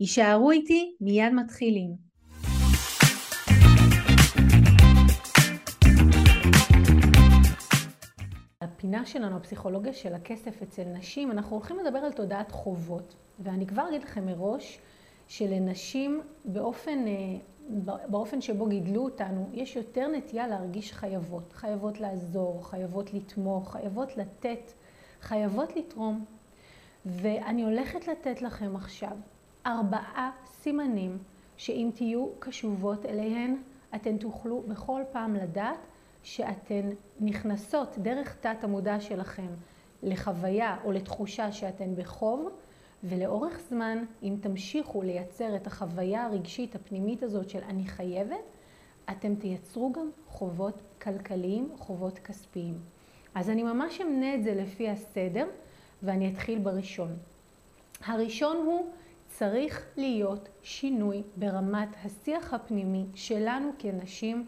יישארו איתי, מיד מתחילים. הפינה שלנו, הפסיכולוגיה של הכסף אצל נשים, אנחנו הולכים לדבר על תודעת חובות. ואני כבר אגיד לכם מראש שלנשים באופן, אה, באופן שבו גידלו אותנו, יש יותר נטייה להרגיש חייבות. חייבות לעזור, חייבות לתמוך, חייבות לתת, חייבות לתרום. ואני הולכת לתת לכם עכשיו ארבעה סימנים שאם תהיו קשובות אליהן, אתן תוכלו בכל פעם לדעת שאתן נכנסות דרך תת המודע שלכם לחוויה או לתחושה שאתן בחוב, ולאורך זמן, אם תמשיכו לייצר את החוויה הרגשית הפנימית הזאת של אני חייבת, אתם תייצרו גם חובות כלכליים, חובות כספיים. אז אני ממש אמנה את זה לפי הסדר, ואני אתחיל בראשון. הראשון הוא צריך להיות שינוי ברמת השיח הפנימי שלנו כנשים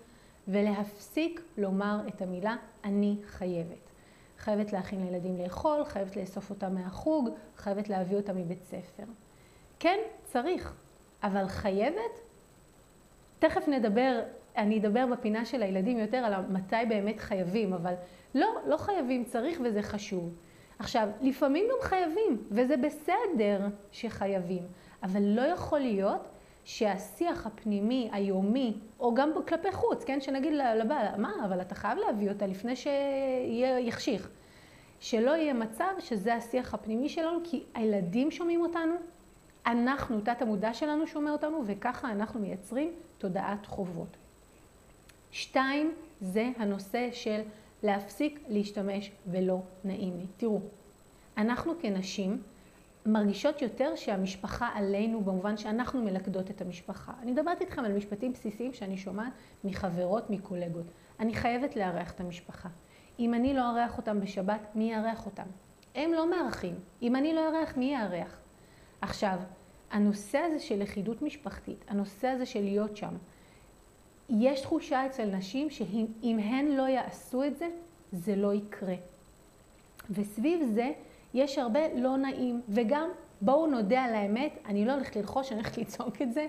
ולהפסיק לומר את המילה אני חייבת. חייבת להכין לילדים לאכול, חייבת לאסוף אותם מהחוג, חייבת להביא אותם מבית ספר. כן, צריך, אבל חייבת? תכף נדבר, אני אדבר בפינה של הילדים יותר על מתי באמת חייבים, אבל לא, לא חייבים, צריך וזה חשוב. עכשיו, לפעמים גם חייבים, וזה בסדר שחייבים, אבל לא יכול להיות שהשיח הפנימי, היומי, או גם כלפי חוץ, כן, שנגיד לבעל, מה, אבל אתה חייב להביא אותה לפני שיחשיך. שלא יהיה מצב שזה השיח הפנימי שלנו, כי הילדים שומעים אותנו, אנחנו, תת המודע שלנו שומע אותנו, וככה אנחנו מייצרים תודעת חובות. שתיים, זה הנושא של להפסיק להשתמש בלא נעים לי. תראו, אנחנו כנשים מרגישות יותר שהמשפחה עלינו במובן שאנחנו מלכדות את המשפחה. אני מדברת איתכם על משפטים בסיסיים שאני שומעת מחברות, מקולגות. אני חייבת לארח את המשפחה. אם אני לא אארח אותם בשבת, מי יארח אותם? הם לא מארחים. אם אני לא אארח, מי יארח? עכשיו, הנושא הזה של לכידות משפחתית, הנושא הזה של להיות שם, יש תחושה אצל נשים שאם הן לא יעשו את זה, זה לא יקרה. וסביב זה יש הרבה לא נעים, וגם בואו נודה על האמת, אני לא הולכת ללחוש, אני הולכת לצעוק את זה,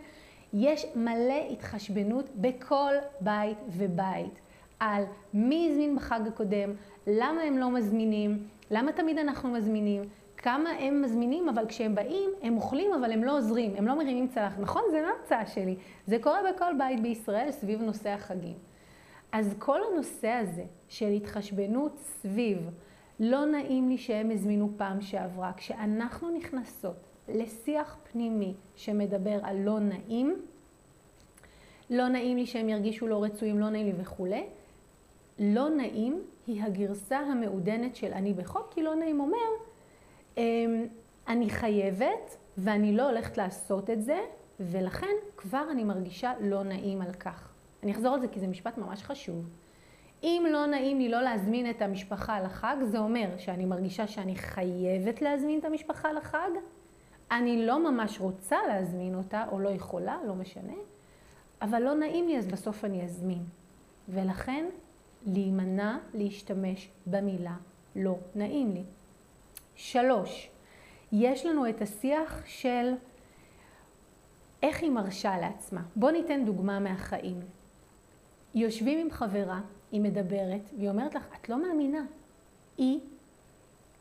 יש מלא התחשבנות בכל בית ובית על מי הזמין בחג הקודם, למה הם לא מזמינים, למה תמיד אנחנו מזמינים, כמה הם מזמינים, אבל כשהם באים, הם אוכלים, אבל הם לא עוזרים, הם לא מרימים צלח. נכון, זה לא המצאה שלי. זה קורה בכל בית בישראל סביב נושא החגים. אז כל הנושא הזה של התחשבנות סביב לא נעים לי שהם הזמינו פעם שעברה, כשאנחנו נכנסות לשיח פנימי שמדבר על לא נעים, לא נעים לי שהם ירגישו לא רצויים, לא נעים לי וכולי, לא נעים היא הגרסה המעודנת של אני בחוק, כי לא נעים אומר אני חייבת ואני לא הולכת לעשות את זה, ולכן כבר אני מרגישה לא נעים על כך. אני אחזור על זה כי זה משפט ממש חשוב. אם לא נעים לי לא להזמין את המשפחה לחג, זה אומר שאני מרגישה שאני חייבת להזמין את המשפחה לחג, אני לא ממש רוצה להזמין אותה, או לא יכולה, לא משנה, אבל לא נעים לי, אז בסוף אני אזמין. ולכן, להימנע להשתמש במילה לא נעים לי. שלוש, יש לנו את השיח של איך היא מרשה לעצמה. בואו ניתן דוגמה מהחיים. יושבים עם חברה, היא מדברת, והיא אומרת לך, את לא מאמינה. היא,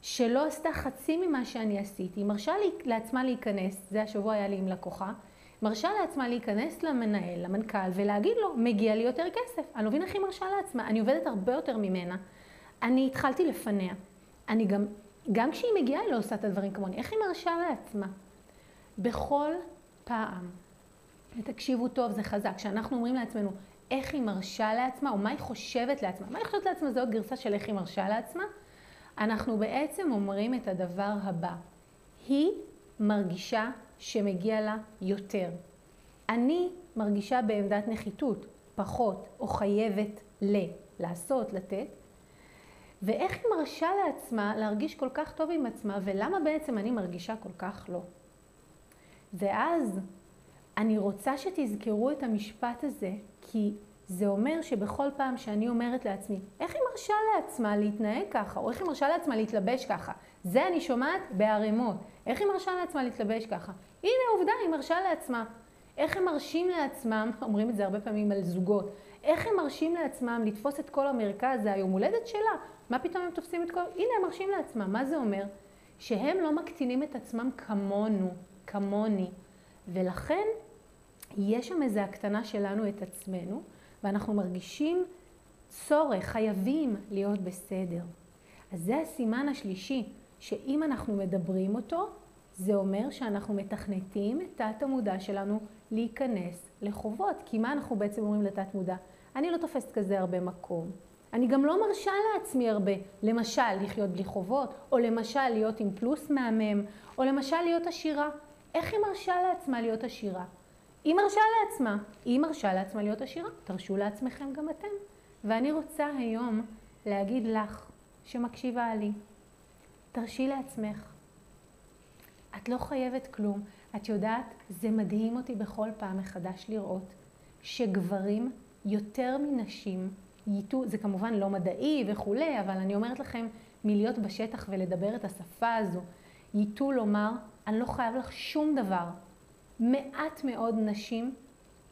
שלא עשתה חצי ממה שאני עשיתי, היא מרשה לי, לעצמה להיכנס, זה השבוע היה לי עם לקוחה, מרשה לעצמה להיכנס למנהל, למנכ"ל, ולהגיד לו, מגיע לי יותר כסף. אני לא מבינה איך היא מרשה לעצמה, אני עובדת הרבה יותר ממנה. אני התחלתי לפניה. אני גם גם כשהיא מגיעה היא לא עושה את הדברים כמוני. איך היא מרשה לעצמה? בכל פעם, ותקשיבו טוב, זה חזק, כשאנחנו אומרים לעצמנו איך היא מרשה לעצמה, או מה היא חושבת לעצמה, מה היא חושבת לעצמה? עוד גרסה של איך היא מרשה לעצמה, אנחנו בעצם אומרים את הדבר הבא, היא מרגישה שמגיע לה יותר. אני מרגישה בעמדת נחיתות, פחות, או חייבת ל, לעשות, לתת, ואיך היא מרשה לעצמה להרגיש כל כך טוב עם עצמה, ולמה בעצם אני מרגישה כל כך לא. ואז אני רוצה שתזכרו את המשפט הזה, כי זה אומר שבכל פעם שאני אומרת לעצמי, איך היא מרשה לעצמה להתנהג ככה, או איך היא מרשה לעצמה להתלבש ככה, זה אני שומעת בערימות. איך היא מרשה לעצמה להתלבש ככה? הנה עובדה, היא מרשה לעצמה. איך הם מרשים לעצמם, אומרים את זה הרבה פעמים על זוגות, איך הם מרשים לעצמם לתפוס את כל המרכז, זה היום הולדת שלה, מה פתאום הם תופסים את כל... הנה הם מרשים לעצמם, מה זה אומר? שהם לא מקטינים את עצמם כמונו, כמוני, ולכן יש שם איזו הקטנה שלנו את עצמנו, ואנחנו מרגישים צורך, חייבים להיות בסדר. אז זה הסימן השלישי, שאם אנחנו מדברים אותו, זה אומר שאנחנו מתכנתים את תת המודע שלנו להיכנס לחובות. כי מה אנחנו בעצם אומרים לתת מודע? אני לא תופסת כזה הרבה מקום. אני גם לא מרשה לעצמי הרבה, למשל לחיות בלי חובות, או למשל להיות עם פלוס מהמם, או למשל להיות עשירה. איך היא מרשה לעצמה להיות עשירה? היא מרשה לעצמה, היא מרשה לעצמה להיות עשירה, תרשו לעצמכם גם אתם. ואני רוצה היום להגיד לך, שמקשיבה לי, תרשי לעצמך. את לא חייבת כלום. את יודעת, זה מדהים אותי בכל פעם מחדש לראות שגברים יותר מנשים ייטו, זה כמובן לא מדעי וכולי, אבל אני אומרת לכם, מלהיות בשטח ולדבר את השפה הזו, ייטו לומר, אני לא חייב לך שום דבר. מעט מאוד נשים,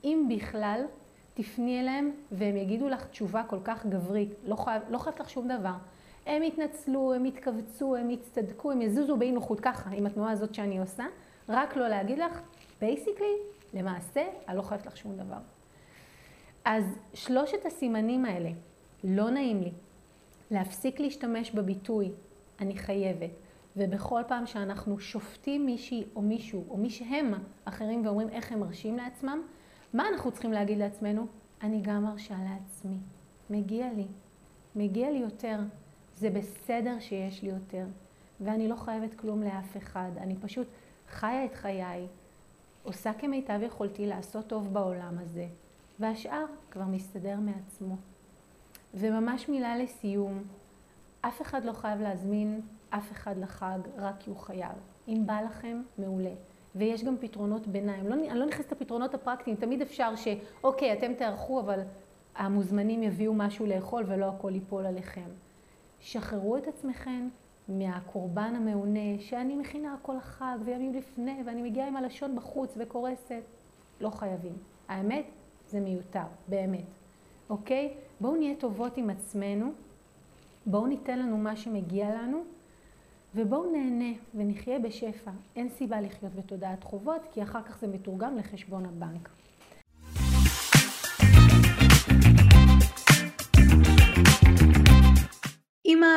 אם בכלל, תפני אליהם והם יגידו לך תשובה כל כך גברית, לא חייב, לא חייבת לך שום דבר. הם יתנצלו, הם יתכווצו, הם יצטדקו, הם יזוזו באי נוחות ככה, עם התנועה הזאת שאני עושה, רק לא להגיד לך, basically, למעשה, אני לא חייבת לך שום דבר. אז שלושת הסימנים האלה, לא נעים לי, להפסיק להשתמש בביטוי אני חייבת, ובכל פעם שאנחנו שופטים מישהי או מישהו, או מי שהם אחרים ואומרים איך הם מרשים לעצמם, מה אנחנו צריכים להגיד לעצמנו? אני גם מרשה לעצמי. מגיע לי. מגיע לי יותר. זה בסדר שיש לי יותר. ואני לא חייבת כלום לאף אחד. אני פשוט חיה את חיי, עושה כמיטב יכולתי לעשות טוב בעולם הזה, והשאר כבר מסתדר מעצמו. וממש מילה לסיום, אף אחד לא חייב להזמין אף אחד לחג רק כי הוא חייב. אם בא לכם, מעולה. ויש גם פתרונות ביניים. לא, אני לא נכנסת לפתרונות הפרקטיים, תמיד אפשר שאוקיי, אתם תערכו, אבל המוזמנים יביאו משהו לאכול ולא הכל ייפול עליכם. שחררו את עצמכם מהקורבן המעונה, שאני מכינה הכל החג וימים לפני, ואני מגיעה עם הלשון בחוץ וקורסת. לא חייבים. האמת, זה מיותר, באמת. אוקיי? בואו נהיה טובות עם עצמנו, בואו ניתן לנו מה שמגיע לנו, ובואו נהנה ונחיה בשפע. אין סיבה לחיות בתודעת חובות, כי אחר כך זה מתורגם לחשבון הבנק.